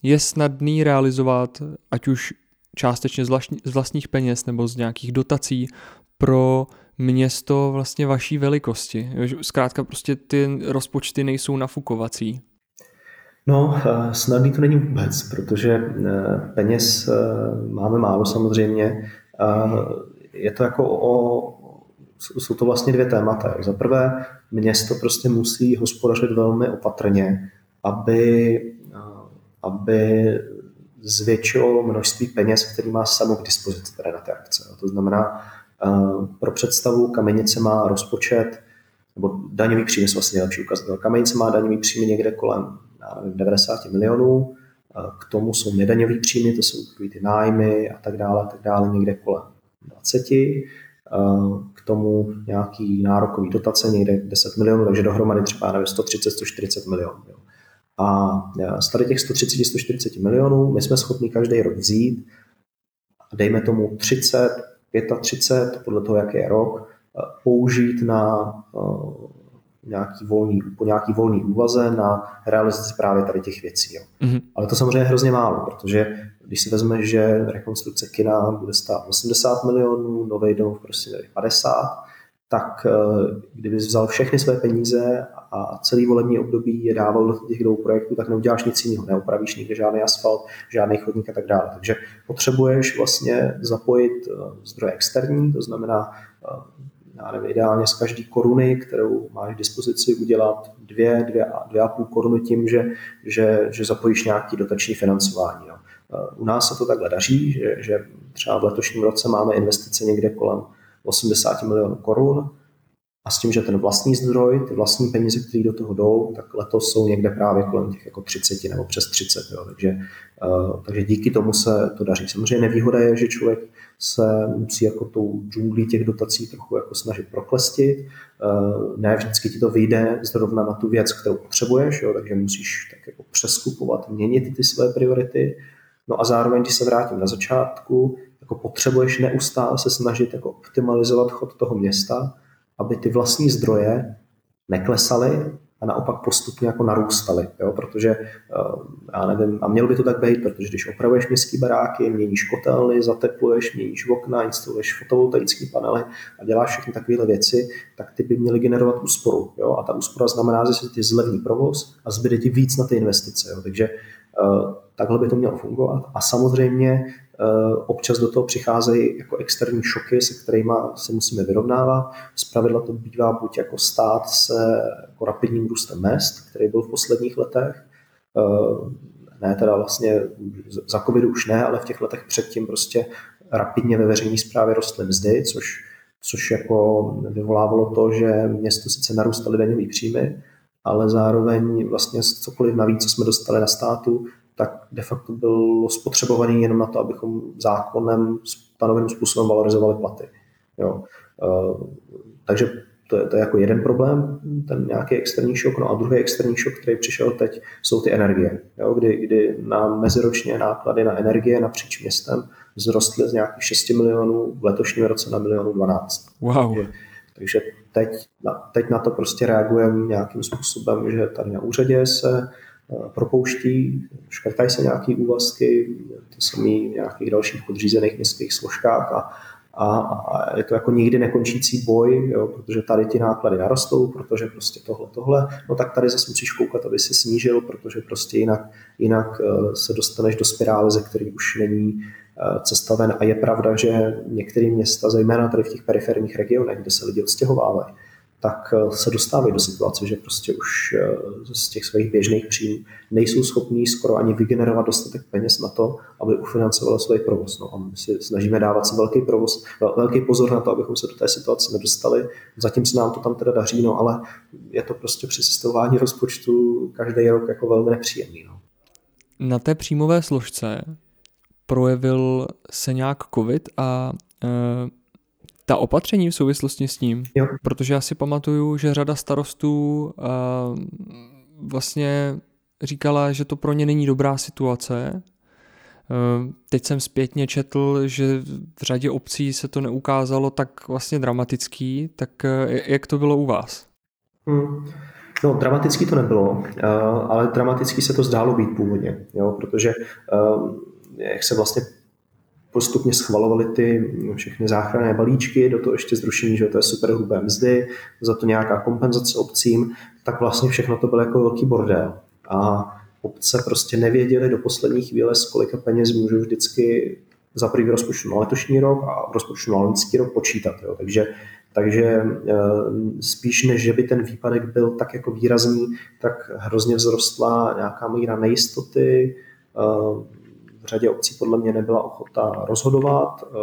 je snadný realizovat, ať už částečně z vlastních peněz nebo z nějakých dotací pro město vlastně vaší velikosti. Zkrátka prostě ty rozpočty nejsou nafukovací. No, eh, snadný to není vůbec, protože eh, peněz eh, máme málo samozřejmě. Je to jako o, jsou to vlastně dvě témata. Za prvé, město prostě musí hospodařit velmi opatrně, aby, aby zvětšilo množství peněz, který má samo k dispozici tady na té akce. To znamená, pro představu Kamenice má rozpočet, nebo daňový jsou vlastně nejlepší ukazatel. Kamenice má daňový příjmy někde kolem nevím, 90 milionů, k tomu jsou nedaňový příjmy, to jsou ty nájmy a tak dále, a tak dále, někde kolem 20 k tomu nějaký nárokový dotace, někde 10 milionů, takže dohromady třeba nevím, 130-140 milionů. Jo. A z tady těch 130-140 milionů my jsme schopni každý rok vzít, dejme tomu 30, 35, podle toho, jaký je rok, použít na nějaký volný, po nějaký volný úvaze na realizaci právě tady těch věcí. Jo. Mm-hmm. Ale to samozřejmě je hrozně málo, protože když si vezme, že rekonstrukce kina bude stát 80 milionů, nový domov prostě 50, tak eh, kdyby vzal všechny své peníze a celý volební období je dával do těch dvou projektů, tak neuděláš nic jiného, neopravíš nikde žádný asfalt, žádný chodník a tak dále. Takže potřebuješ vlastně zapojit eh, zdroje externí, to znamená eh, já nevím, ideálně z každé koruny, kterou máš k dispozici, udělat dvě, dvě, dvě a půl koruny tím, že, že, že zapojíš nějaký dotační financování. Jo. U nás se to takhle daří, že, že třeba v letošním roce máme investice někde kolem 80 milionů korun a s tím, že ten vlastní zdroj, ty vlastní peníze, které do toho jdou, tak letos jsou někde právě kolem těch jako 30 nebo přes 30. Jo. Takže, uh, takže díky tomu se to daří. Samozřejmě nevýhoda je, že člověk se musí jako tou džunglí těch dotací trochu jako snažit proklestit. Ne vždycky ti to vyjde zrovna na tu věc, kterou potřebuješ, jo, takže musíš tak jako přeskupovat, měnit ty své priority. No a zároveň, když se vrátím na začátku, jako potřebuješ neustále se snažit jako optimalizovat chod toho města, aby ty vlastní zdroje neklesaly a naopak postupně jako narůstaly, jo? protože eh, já nevím, a mělo by to tak být, protože když opravuješ městské baráky, měníš kotelny, zatepluješ, měníš okna, instaluješ fotovoltaické panely a děláš všechny takovéhle věci, tak ty by měly generovat úsporu. Jo? A ta úspora znamená, že se ti zlevní provoz a zbyde ti víc na ty investice. Jo? Takže uh, takhle by to mělo fungovat. A samozřejmě Eh, občas do toho přicházejí jako externí šoky, se kterými se musíme vyrovnávat. Zpravidla to bývá buď jako stát se jako rapidním růstem mest, který byl v posledních letech, eh, ne teda vlastně za covidu už ne, ale v těch letech předtím prostě rapidně ve veřejné správě rostly mzdy, což, což jako vyvolávalo to, že město sice narůstaly daňové příjmy, ale zároveň vlastně cokoliv navíc, co jsme dostali na státu, tak de facto bylo spotřebovaný jenom na to, abychom zákonem stanoveným způsobem valorizovali platy. Jo. Eh, takže to je, to je jako jeden problém, ten nějaký externí šok. No a druhý externí šok, který přišel teď, jsou ty energie. Jo, kdy, kdy na meziročně náklady na energie napříč městem vzrostly z nějakých 6 milionů v letošním roce na milionu 12. Wow. Takže, takže teď, na, teď na to prostě reagujeme nějakým způsobem, že tady na úřadě se propouští, škrtají se nějaké úvazky, to samý v nějakých dalších podřízených městských složkách a, a, a je to jako nikdy nekončící boj, jo, protože tady ti náklady narostou, protože prostě tohle, tohle, no tak tady zase musíš koukat, aby si snížil, protože prostě jinak, jinak eh, se dostaneš do spirály, ze který už není eh, cesta ven. A je pravda, že některé města, zejména tady v těch periferních regionech, kde se lidi odstěhovávají, tak eh, se dostávají do situace, že prostě už eh, z těch svých běžných příjmů nejsou schopní skoro ani vygenerovat dostatek peněz na to, aby ufinancovali svůj provoz. No a my si snažíme dávat si velký, provoz, velký pozor na to, abychom se do té situace nedostali. Zatím se nám to tam teda daří, no, ale je to prostě při sestavování rozpočtu každý rok jako velmi nepříjemný. No. Na té příjmové složce projevil se nějak COVID a e, ta opatření v souvislosti s tím, jo. protože já si pamatuju, že řada starostů uh, vlastně říkala, že to pro ně není dobrá situace. Uh, teď jsem zpětně četl, že v řadě obcí se to neukázalo tak vlastně dramatický, tak uh, jak to bylo u vás? Hmm. No, dramatický to nebylo, ale dramatický se to zdálo být původně, jo, protože jak se vlastně postupně schvalovali ty všechny záchranné balíčky, do toho ještě zrušení, že to je super hrubé mzdy, za to nějaká kompenzace obcím, tak vlastně všechno to bylo jako velký bordel. A obce prostě nevěděli do poslední chvíle, z kolika peněz můžou vždycky za první rozpočtu na letošní rok a v rozpočtu na loňský rok počítat. Jo. Takže, takže eh, spíš než, že by ten výpadek byl tak jako výrazný, tak hrozně vzrostla nějaká míra nejistoty, eh, řadě obcí podle mě nebyla ochota rozhodovat, eh,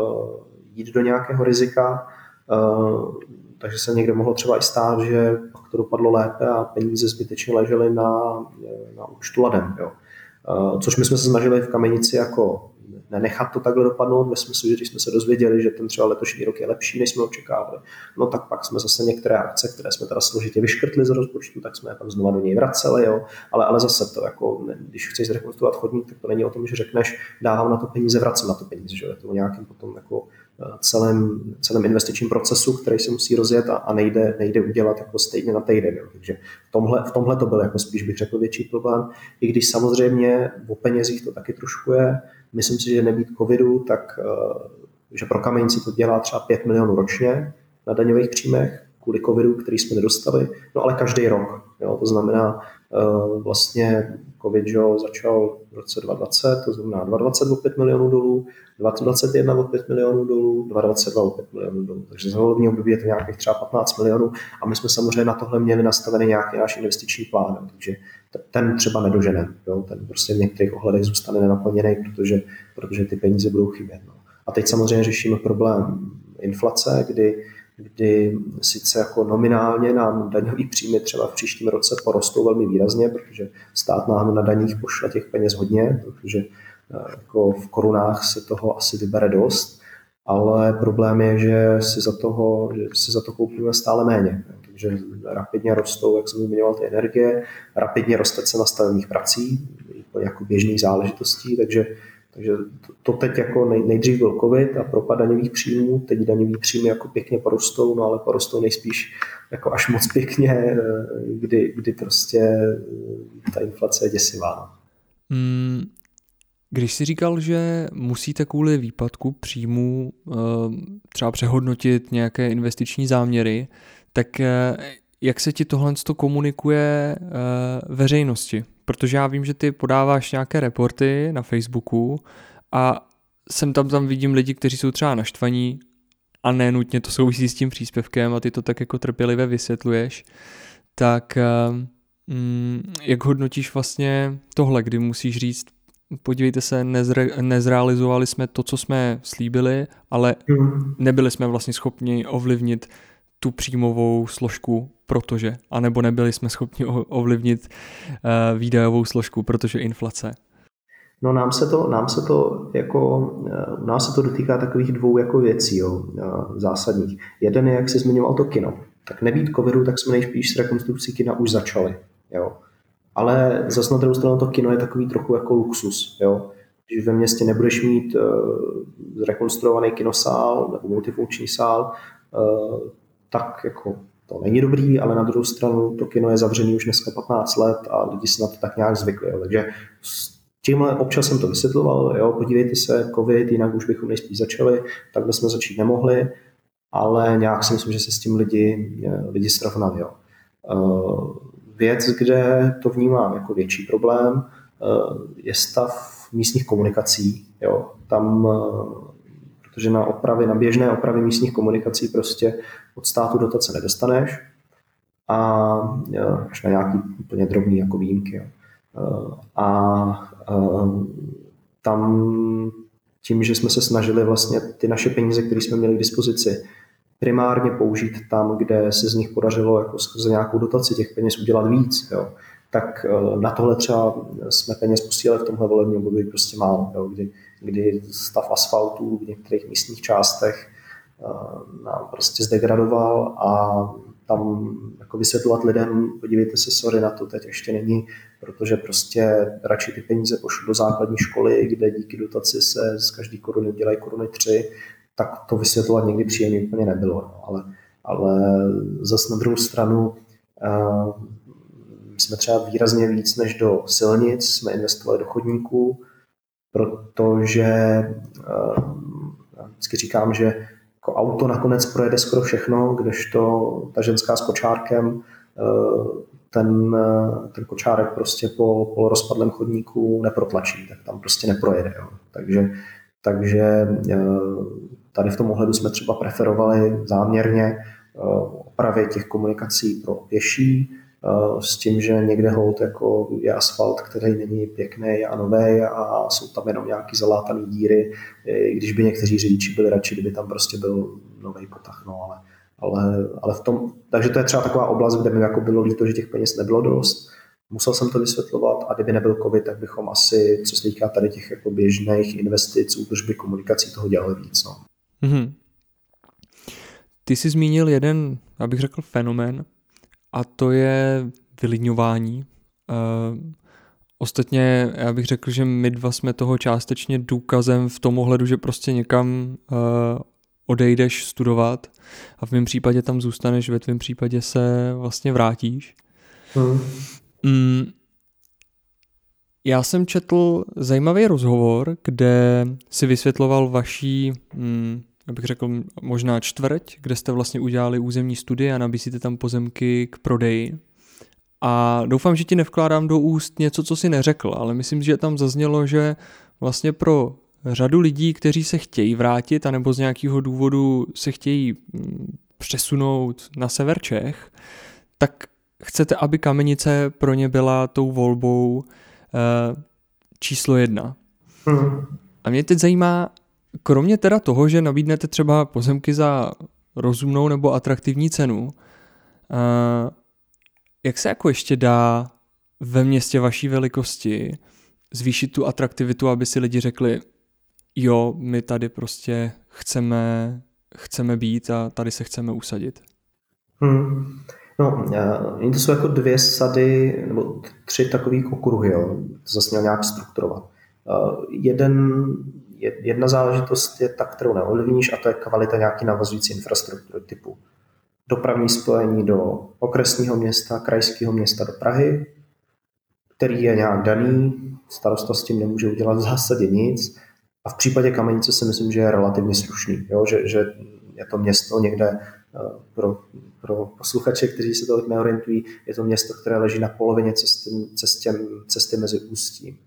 jít do nějakého rizika, eh, takže se někde mohlo třeba i stát, že pak to dopadlo lépe a peníze zbytečně ležely na, na účtu ladem. Jo. Eh, což my jsme se snažili v Kamenici jako nenechat to takhle dopadnout, ve smyslu, že když jsme se dozvěděli, že ten třeba letošní rok je lepší, než jsme očekávali, no tak pak jsme zase některé akce, které jsme teda složitě vyškrtli z rozpočtu, tak jsme je pak znova do něj vraceli, jo. Ale, ale zase to jako, když chceš zrekonstruovat chodník, tak to není o tom, že řekneš, dávám na to peníze, vracím na to peníze, že je to o nějakém potom jako celém, celém investičním procesu, který se musí rozjet a, a nejde, nejde udělat jako stejně na týden. Takže v tomhle, v tomhle to byl jako spíš bych řekl větší problém, i když samozřejmě o penězích to taky trošku je, Myslím si, že nebýt covidu, tak eh, že pro kamenici to dělá třeba 5 milionů ročně na daňových příjmech kvůli covidu, který jsme nedostali, no ale každý rok. Jo, to znamená, eh, vlastně covid že začal v roce 2020, to znamená 2020 o 5 milionů dolů, 2021 o 5 milionů dolů, 2022 o 5 milionů dolů. Takže za volební období je to nějakých třeba 15 milionů a my jsme samozřejmě na tohle měli nastavený nějaký náš investiční plán. Takže ten třeba nedožene. Jo? Ten prostě v některých ohledech zůstane nenaplněný, protože, protože ty peníze budou chybět. No. A teď samozřejmě řešíme problém inflace, kdy, kdy sice jako nominálně nám daňový příjmy třeba v příštím roce porostou velmi výrazně, protože stát nám na daních pošle těch peněz hodně, protože eh, jako v korunách se toho asi vybere dost, ale problém je, že si za, toho, že si za to koupíme stále méně. Takže rapidně rostou, jak jsem zmiňoval, ty energie, rapidně roste cena stavebních prací, jako běžných záležitostí, takže, takže to teď jako nej, nejdřív byl covid a propad daňových příjmů, teď daňový příjmy jako pěkně porostou, no ale porostou nejspíš jako až moc pěkně, kdy, kdy prostě ta inflace je děsivá. No. Mm, když jsi říkal, že musíte kvůli výpadku příjmů eh, třeba přehodnotit nějaké investiční záměry, tak eh, jak se ti tohle komunikuje eh, veřejnosti? Protože já vím, že ty podáváš nějaké reporty na Facebooku a sem tam tam vidím lidi, kteří jsou třeba naštvaní a nenutně to souvisí s tím příspěvkem a ty to tak jako trpělivě vysvětluješ, tak mm, jak hodnotíš vlastně tohle, kdy musíš říct, podívejte se, nezre, nezrealizovali jsme to, co jsme slíbili, ale hmm. nebyli jsme vlastně schopni ovlivnit tu příjmovou složku, protože, anebo nebyli jsme schopni ovlivnit uh, výdajovou složku, protože inflace. No nám se to, nám se to jako, uh, nás se to dotýká takových dvou jako věcí jo, uh, zásadních. Jeden je, jak jsi zmiňoval to kino. Tak nebýt covidu, tak jsme nejspíš s rekonstrukcí kina už začali. Jo. Ale zase na druhou stranu to kino je takový trochu jako luxus. Jo? Když ve městě nebudeš mít zrekonstruovaný kinosál nebo multifunkční sál, tak jako to není dobrý, ale na druhou stranu to kino je zavřený už dneska 15 let a lidi si na to tak nějak zvykli. Jo. Takže s tímhle občas jsem to vysvětloval, jo, podívejte se, covid, jinak už bychom nejspíš začali, takhle jsme začít nemohli, ale nějak si myslím, že se s tím lidi, lidi srovnali. Jo. Uh, věc, kde to vnímám jako větší problém, eh, je stav místních komunikací. Jo. Tam, eh, protože na opravy, na běžné opravy místních komunikací prostě od státu dotace nedostaneš a až na nějaký úplně drobný jako výjimky. Jo. Eh, a tam tím, že jsme se snažili vlastně ty naše peníze, které jsme měli k dispozici, primárně použít tam, kde se z nich podařilo jako skrze nějakou dotaci těch peněz udělat víc. Jo. Tak na tohle třeba jsme peněz posílali v tomhle volebním období prostě málo, jo, kdy, kdy stav asfaltu v některých místních částech nám prostě zdegradoval a tam jako vysvětlovat lidem, podívejte se, sorry, na to teď ještě není, protože prostě radši ty peníze pošlu do základní školy, kde díky dotaci se z každé koruny dělají koruny tři, tak to vysvětlovat někdy příjemně úplně nebylo. No. Ale, ale zase na druhou stranu uh, jsme třeba výrazně víc než do silnic, jsme investovali do chodníků, protože uh, vždycky říkám, že jako auto nakonec projede skoro všechno, kdežto ta ženská s kočárkem, uh, ten, ten kočárek prostě po, po rozpadlém chodníku neprotlačí, tak tam prostě neprojede. Jo. Takže, takže Tady v tom ohledu jsme třeba preferovali záměrně eh, opravy těch komunikací pro pěší, eh, s tím, že někde hold jako je asfalt, který není pěkný a nový a jsou tam jenom nějaký zalátaný díry, i když by někteří řidiči byli radši, kdyby tam prostě byl nový potah, no ale, ale, ale v tom, takže to je třeba taková oblast, kde mi jako bylo líto, že těch peněz nebylo dost, musel jsem to vysvětlovat a kdyby nebyl covid, tak bychom asi, co se týká tady těch jako běžných investic, údržby, komunikací, toho dělali víc. No. Mm-hmm. Ty jsi zmínil jeden, abych řekl, fenomén a to je vylidňování. Uh, ostatně já bych řekl, že my dva jsme toho částečně důkazem v tom ohledu, že prostě někam uh, odejdeš studovat a v mém případě tam zůstaneš, ve tvém případě se vlastně vrátíš. Mm. Mm, já jsem četl zajímavý rozhovor, kde si vysvětloval vaší mm, abych řekl možná čtvrť, kde jste vlastně udělali územní studie a nabízíte tam pozemky k prodeji. A doufám, že ti nevkládám do úst něco, co si neřekl, ale myslím, že tam zaznělo, že vlastně pro řadu lidí, kteří se chtějí vrátit, anebo z nějakého důvodu se chtějí mm, přesunout na sever Čech, tak chcete, aby Kamenice pro ně byla tou volbou eh, číslo jedna. Hmm. A mě teď zajímá, kromě teda toho, že nabídnete třeba pozemky za rozumnou nebo atraktivní cenu, jak se jako ještě dá ve městě vaší velikosti zvýšit tu atraktivitu, aby si lidi řekli, jo, my tady prostě chceme, chceme být a tady se chceme usadit? Hmm. No, uh, to jsou jako dvě sady, nebo tři takový okruhy, jo. to zase měl nějak strukturovat. Uh, jeden, jedna záležitost je ta, kterou neovlivníš, a to je kvalita nějaký navazující infrastruktury typu dopravní spojení do okresního města, krajského města do Prahy, který je nějak daný, starosta s tím nemůže udělat v zásadě nic. A v případě Kamenice si myslím, že je relativně slušný, jo? Že, že je to město někde eh, pro, pro posluchače, kteří se tolik neorientují, je to město, které leží na polovině cesty, cestě, cesty mezi Ústím.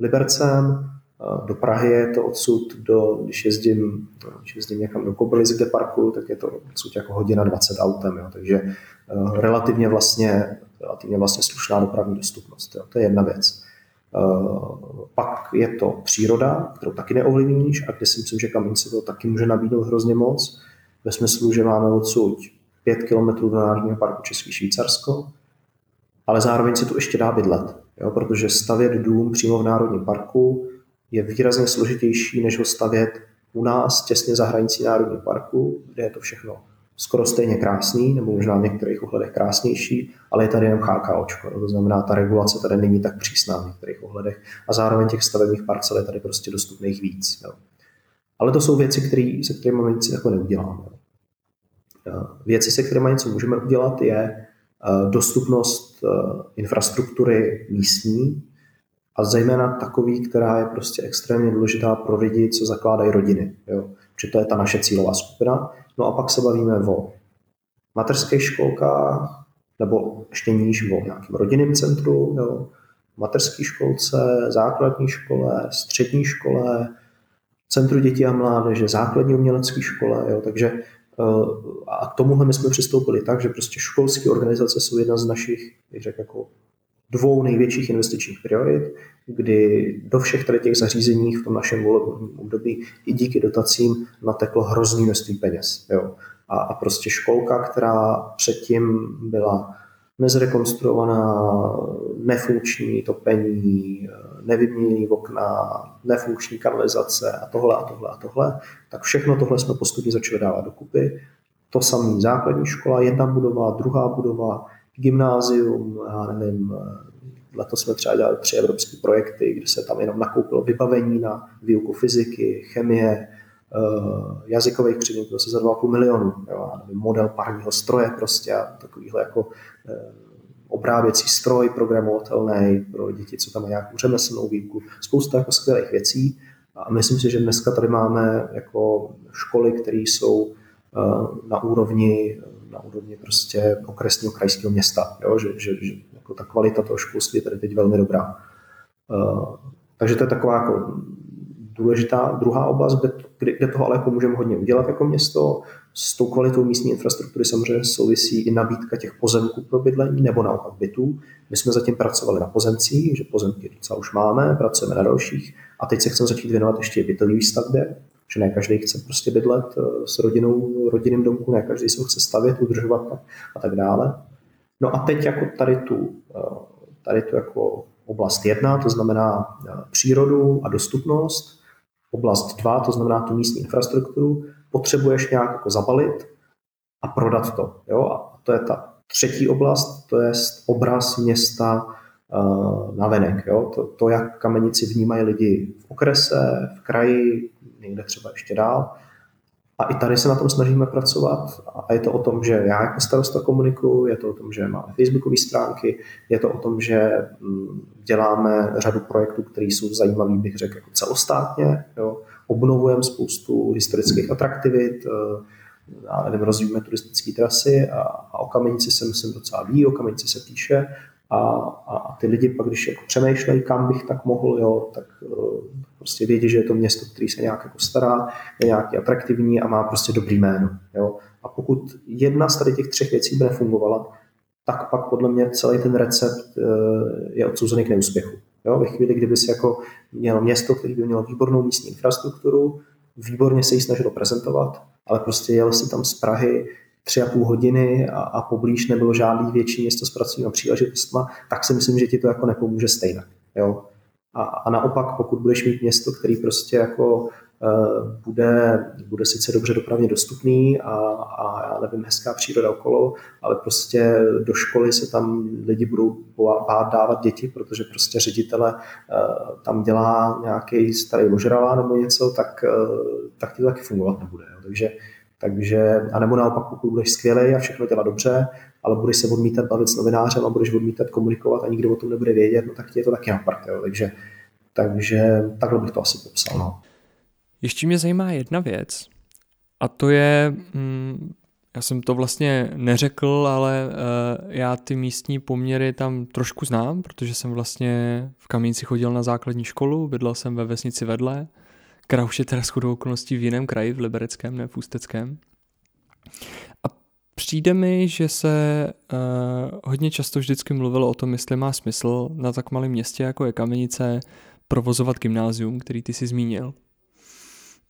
Libercem, do Prahy je to odsud, do, když jezdím, když jezdím někam do Kobylys, kde parku, tak je to odsud jako hodina 20 autem, jo. takže uh, relativně vlastně, relativně vlastně slušná dopravní dostupnost. Jo. To je jedna věc. Uh, pak je to příroda, kterou taky neovlivníš a kde si myslím, že Kamenice to taky může nabídnout hrozně moc, ve smyslu, že máme odsud 5 km do Národního parku Český Švýcarsko, ale zároveň se tu ještě dá bydlet, jo, protože stavět dům přímo v Národním parku je výrazně složitější, než ho stavět u nás těsně za hranicí Národního parku, kde je to všechno skoro stejně krásný, nebo možná v některých ohledech krásnější, ale je tady jenom očko. To znamená, ta regulace tady není tak přísná v některých ohledech a zároveň těch stavebních parcel je tady prostě dostupných víc. Jo. Ale to jsou věci, který, se kterými nic jako neuděláme. Věci, se kterými něco můžeme udělat, je eh, dostupnost eh, infrastruktury místní, a zejména takový, která je prostě extrémně důležitá pro lidi, co zakládají rodiny. Jo. Protože to je ta naše cílová skupina. No a pak se bavíme o mateřských školkách, nebo ještě níž o nějakém rodinném centru, jo. mateřské školce, základní škole, střední škole, centru dětí a mládeže, základní umělecké škole. Jo. Takže eh, a k tomuhle my jsme přistoupili tak, že prostě školské organizace jsou jedna z našich, bych řekl, jako dvou největších investičních priorit, kdy do všech tady těch zařízení v tom našem volebním období i díky dotacím nateklo hrozný množství peněz. Jo. A, a prostě školka, která předtím byla nezrekonstruovaná, nefunkční topení, nevyměněný okna, nefunkční kanalizace a tohle a tohle a tohle, tak všechno tohle jsme postupně začali dávat dokupy. To samý základní škola, jedna budova, druhá budova, gymnázium, já nevím, letos jsme třeba dělali tři evropské projekty, kde se tam jenom nakoupilo vybavení na výuku fyziky, chemie, eh, jazykových předmětů se za 2,5 milionu. Jo, nevím, model parního stroje prostě a takovýhle jako eh, obráběcí stroj programovatelný pro děti, co tam mají nějakou řemeslnou výuku. Spousta jako skvělých věcí. A myslím si, že dneska tady máme jako školy, které jsou eh, na úrovni na úrovni prostě okresního krajského města, jo? Že, že, že jako ta kvalita toho školství je tady teď velmi dobrá. Uh, takže to je taková jako důležitá druhá oblast, kde, kde, toho ale jako můžeme hodně udělat jako město. S tou kvalitou místní infrastruktury samozřejmě souvisí i nabídka těch pozemků pro bydlení nebo naopak bytů. My jsme zatím pracovali na pozemcích, že pozemky docela už máme, pracujeme na dalších a teď se chceme začít věnovat ještě bytové výstavbě, že ne každý chce prostě bydlet eh, s rodinou, rodinným domku, ne každý se ho chce stavět, udržovat a tak dále. No a teď jako tady tu, eh, tady tu jako oblast jedna, to znamená eh, přírodu a dostupnost, oblast dva, to znamená tu místní infrastrukturu, potřebuješ nějak jako zabalit a prodat to. Jo? A to je ta třetí oblast, to je obraz města na venek. Jo? To, to, jak kamenici vnímají lidi v okrese, v kraji, někde třeba ještě dál. A i tady se na tom snažíme pracovat a je to o tom, že já jako starosta komunikuju, je to o tom, že máme facebookové stránky, je to o tom, že mm, děláme řadu projektů, které jsou zajímavé, bych řekl, jako celostátně. Jo. Obnovujeme spoustu historických atraktivit, eh, já nevím, rozvíjíme turistické trasy a, a o kamenici se myslím docela ví, o kamenici se píše a, a, a ty lidi pak, když jako přemýšlejí, kam bych tak mohl, jo, tak uh, prostě vědí, že je to město, který se nějak jako stará, je nějaký atraktivní a má prostě dobrý jméno. Jo. A pokud jedna z tady těch třech věcí by nefungovala, tak pak podle mě celý ten recept uh, je odsouzený k neúspěchu. Jo. Ve chvíli, kdyby si jako mělo město, který by mělo výbornou místní infrastrukturu, výborně se ji snažilo prezentovat, ale prostě jel si tam z Prahy tři a půl hodiny a, a poblíž nebylo žádný větší město s pracovními příležitostmi, tak si myslím, že ti to jako nepomůže stejně. Jo? A, a naopak, pokud budeš mít město, který prostě jako bude, bude sice dobře dopravně dostupný a, a já nevím, hezká příroda okolo, ale prostě do školy se tam lidi budou bát dávat děti, protože prostě ředitele tam dělá nějaký starý ložrala nebo něco, tak, tak to taky fungovat nebude. Jo. Takže, takže, a nebo naopak, pokud budeš skvělý a všechno dělá dobře, ale budeš se odmítat bavit s novinářem a budeš odmítat komunikovat a nikdo o tom nebude vědět, no tak ti je to taky na. Takže, takže takhle bych to asi popsal. No. Ještě mě zajímá jedna věc a to je, mm, já jsem to vlastně neřekl, ale uh, já ty místní poměry tam trošku znám, protože jsem vlastně v Kamínci chodil na základní školu, bydlel jsem ve vesnici vedle, která už je teda shodou okolností v jiném kraji, v Libereckém, ne v Ústeckém. A přijde mi, že se uh, hodně často vždycky mluvilo o tom, jestli má smysl na tak malém městě, jako je Kamenice, provozovat gymnázium, který ty si zmínil.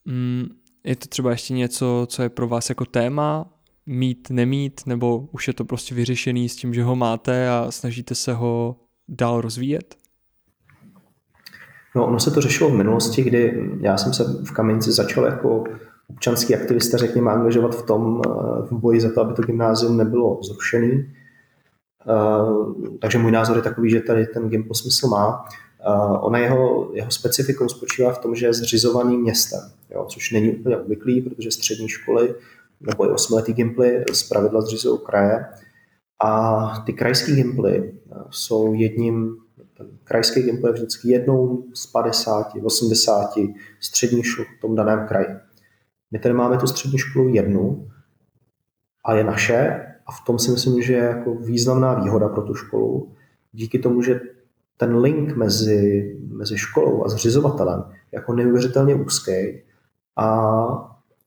Mm, je to třeba ještě něco, co je pro vás jako téma, mít, nemít, nebo už je to prostě vyřešený s tím, že ho máte a snažíte se ho dál rozvíjet? No, ono se to řešilo v minulosti, kdy já jsem se v Kamenici začal jako občanský aktivista, řekněme, angažovat v tom, eh, v boji za to, aby to gymnázium nebylo zrušený. Eh, takže můj názor je takový, že tady ten Gimpo smysl má. Uh, ona jeho, jeho specifikou spočívá v tom, že je zřizovaný městem, jo, což není úplně obvyklý, protože střední školy nebo i osmiletý gimply z pravidla zřizují kraje. A ty krajské gimply jsou jedním, krajský gimpl je vždycky jednou z 50, 80 středních škol v tom daném kraji. My tady máme tu střední školu jednu a je naše a v tom si myslím, že je jako významná výhoda pro tu školu. Díky tomu, že ten link mezi, mezi školou a zřizovatelem jako neuvěřitelně úzký a,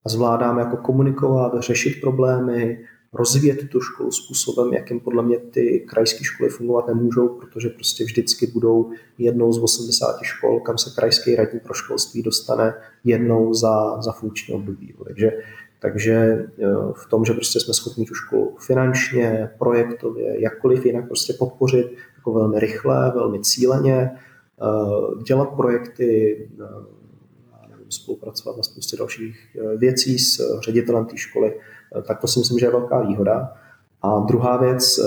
a zvládáme jako komunikovat, řešit problémy, rozvíjet tu školu způsobem, jakým podle mě ty krajské školy fungovat nemůžou, protože prostě vždycky budou jednou z 80 škol, kam se krajský radní pro školství dostane jednou za, za funkční období. Takže, takže e, v tom, že prostě jsme schopni tu školu finančně, projektově, jakkoliv jinak prostě podpořit, jako velmi rychle, velmi cíleně, eh, dělat projekty, nevím, spolupracovat na spoustě dalších věcí s ředitelem té školy, tak to si myslím, že je velká výhoda. A druhá věc,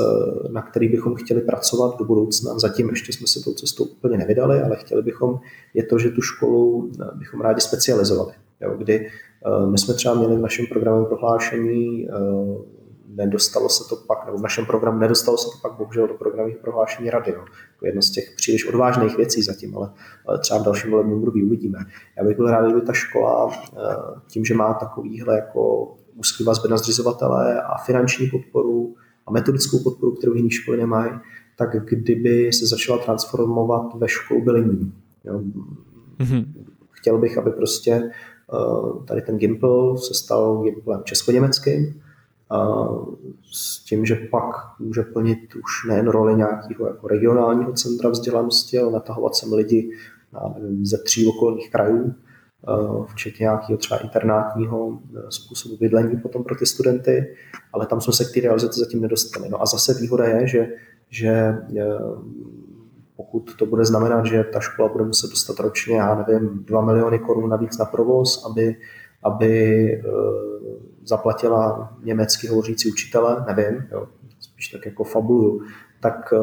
na který bychom chtěli pracovat do budoucna, zatím ještě jsme se tou cestou úplně nevydali, ale chtěli bychom, je to, že tu školu bychom rádi specializovali. Jo, kdy my jsme třeba měli v našem programovém prohlášení nedostalo se to pak, nebo v našem programu nedostalo se to pak bohužel do programových prohlášení rady. No. Jako jedno z těch příliš odvážných věcí zatím, ale, ale třeba v dalším volebním období uvidíme. Já bych byl rád, kdyby ta škola eh, tím, že má takovýhle jako úzký vazby na zřizovatele a finanční podporu a metodickou podporu, kterou jiné školy nemají, tak kdyby se začala transformovat ve školu bylingní. Mm-hmm. Chtěl bych, aby prostě eh, tady ten Gimpl se stal Gimplem česko-německým, s tím, že pak může plnit už nejen roli nějakého jako regionálního centra vzdělanosti, ale natahovat sem lidi nevím, ze tří okolních krajů, včetně nějakého třeba internátního e, způsobu bydlení potom pro ty studenty, ale tam jsme se k té realizaci zatím nedostali. No a zase výhoda je, že, že e, pokud to bude znamenat, že ta škola bude muset dostat ročně, já nevím, 2 miliony korun navíc na provoz, aby, aby zaplatila německy hovořící učitele, nevím, jo, spíš tak jako fabuluju, tak eh,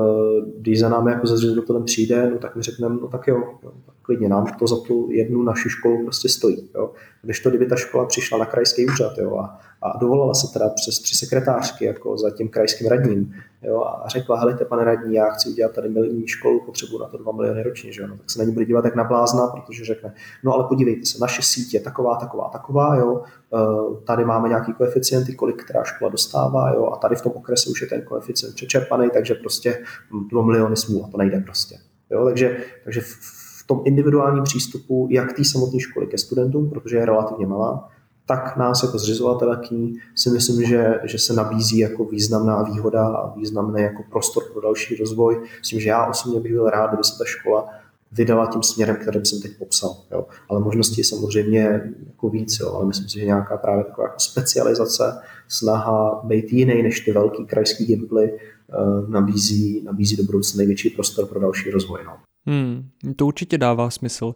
když za námi jako zřizovatelem přijde, no tak my řekneme, no tak jo, klidně nám to za tu jednu naši školu prostě stojí. Jo. Když to, kdyby ta škola přišla na krajský úřad jo, a, a dovolila se teda přes tři sekretářky jako za tím krajským radním jo, a řekla, helejte pane radní, já chci udělat tady milní školu, potřebuji na to 2 miliony ročně, že jo, no, tak se na ní bude dívat jak na blázna, protože řekne, no ale podívejte se, naše sítě taková, taková, taková, jo, eh, tady máme nějaký koeficienty, kolik která škola dostává, jo, a tady v tom okrese už je ten koeficient přečerpaný, takže prostě 2 miliony smůla, to nejde prostě. Jo, takže, takže v tom individuálním přístupu, jak té samotné školy ke studentům, protože je relativně malá, tak nás jako zřizovatele k ní si myslím, že, že se nabízí jako významná výhoda a významný jako prostor pro další rozvoj. Myslím, že já osobně bych byl rád, kdyby se ta škola vydala tím směrem, kterým jsem teď popsal. Jo. Ale možností je samozřejmě jako víc, jo. ale myslím si, že nějaká právě taková jako specializace, snaha být jiný než ty velký krajský gimply, eh, nabízí, nabízí do budoucna největší prostor pro další rozvoj. No. Hmm, to určitě dává smysl.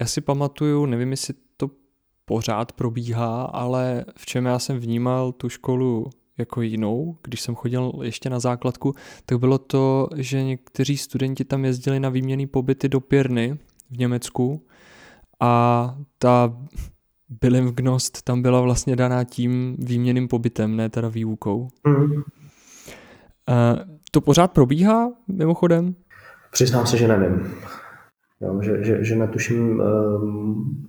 Já si pamatuju, nevím, jestli to pořád probíhá, ale v čem já jsem vnímal tu školu jako jinou, když jsem chodil ještě na základku, tak bylo to, že někteří studenti tam jezdili na výměný pobyty do Pěrny v Německu a ta Bilimgnost tam byla vlastně daná tím výměným pobytem, ne teda výukou. Mm. To pořád probíhá mimochodem? Přiznám se, že nevím. Jo, že, že, že netuším, um,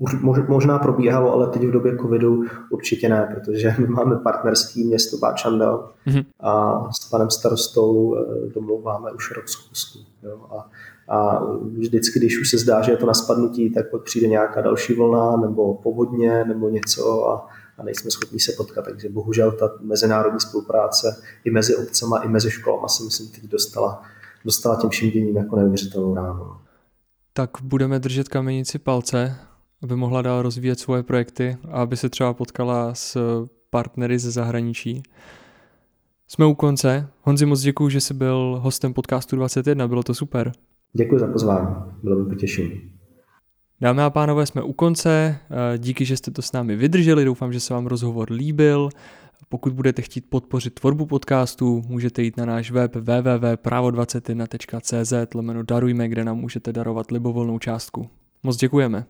možná probíhalo, ale teď v době covidu určitě ne, protože my máme partnerský město Báčandel mm-hmm. a s panem starostou eh, domlouváme už rok zkusku. Jo, a, a vždycky, když už se zdá, že je to na spadnutí, tak pak přijde nějaká další vlna nebo povodně nebo něco a, a nejsme schopni se potkat. Takže bohužel ta mezinárodní spolupráce i mezi obcema, i mezi školama si myslím teď dostala, dostala těm všem děním jako neuvěřitelnou ránu. Tak budeme držet kamenici palce, aby mohla dál rozvíjet svoje projekty a aby se třeba potkala s partnery ze zahraničí. Jsme u konce. Honzi, moc děkuji, že jsi byl hostem podcastu 21, bylo to super. Děkuji za pozvání, bylo mi potěšení. Dámy a pánové, jsme u konce. Díky, že jste to s námi vydrželi. Doufám, že se vám rozhovor líbil. Pokud budete chtít podpořit tvorbu podcastu, můžete jít na náš web www.pravo21.cz lomeno darujme, kde nám můžete darovat libovolnou částku. Moc děkujeme.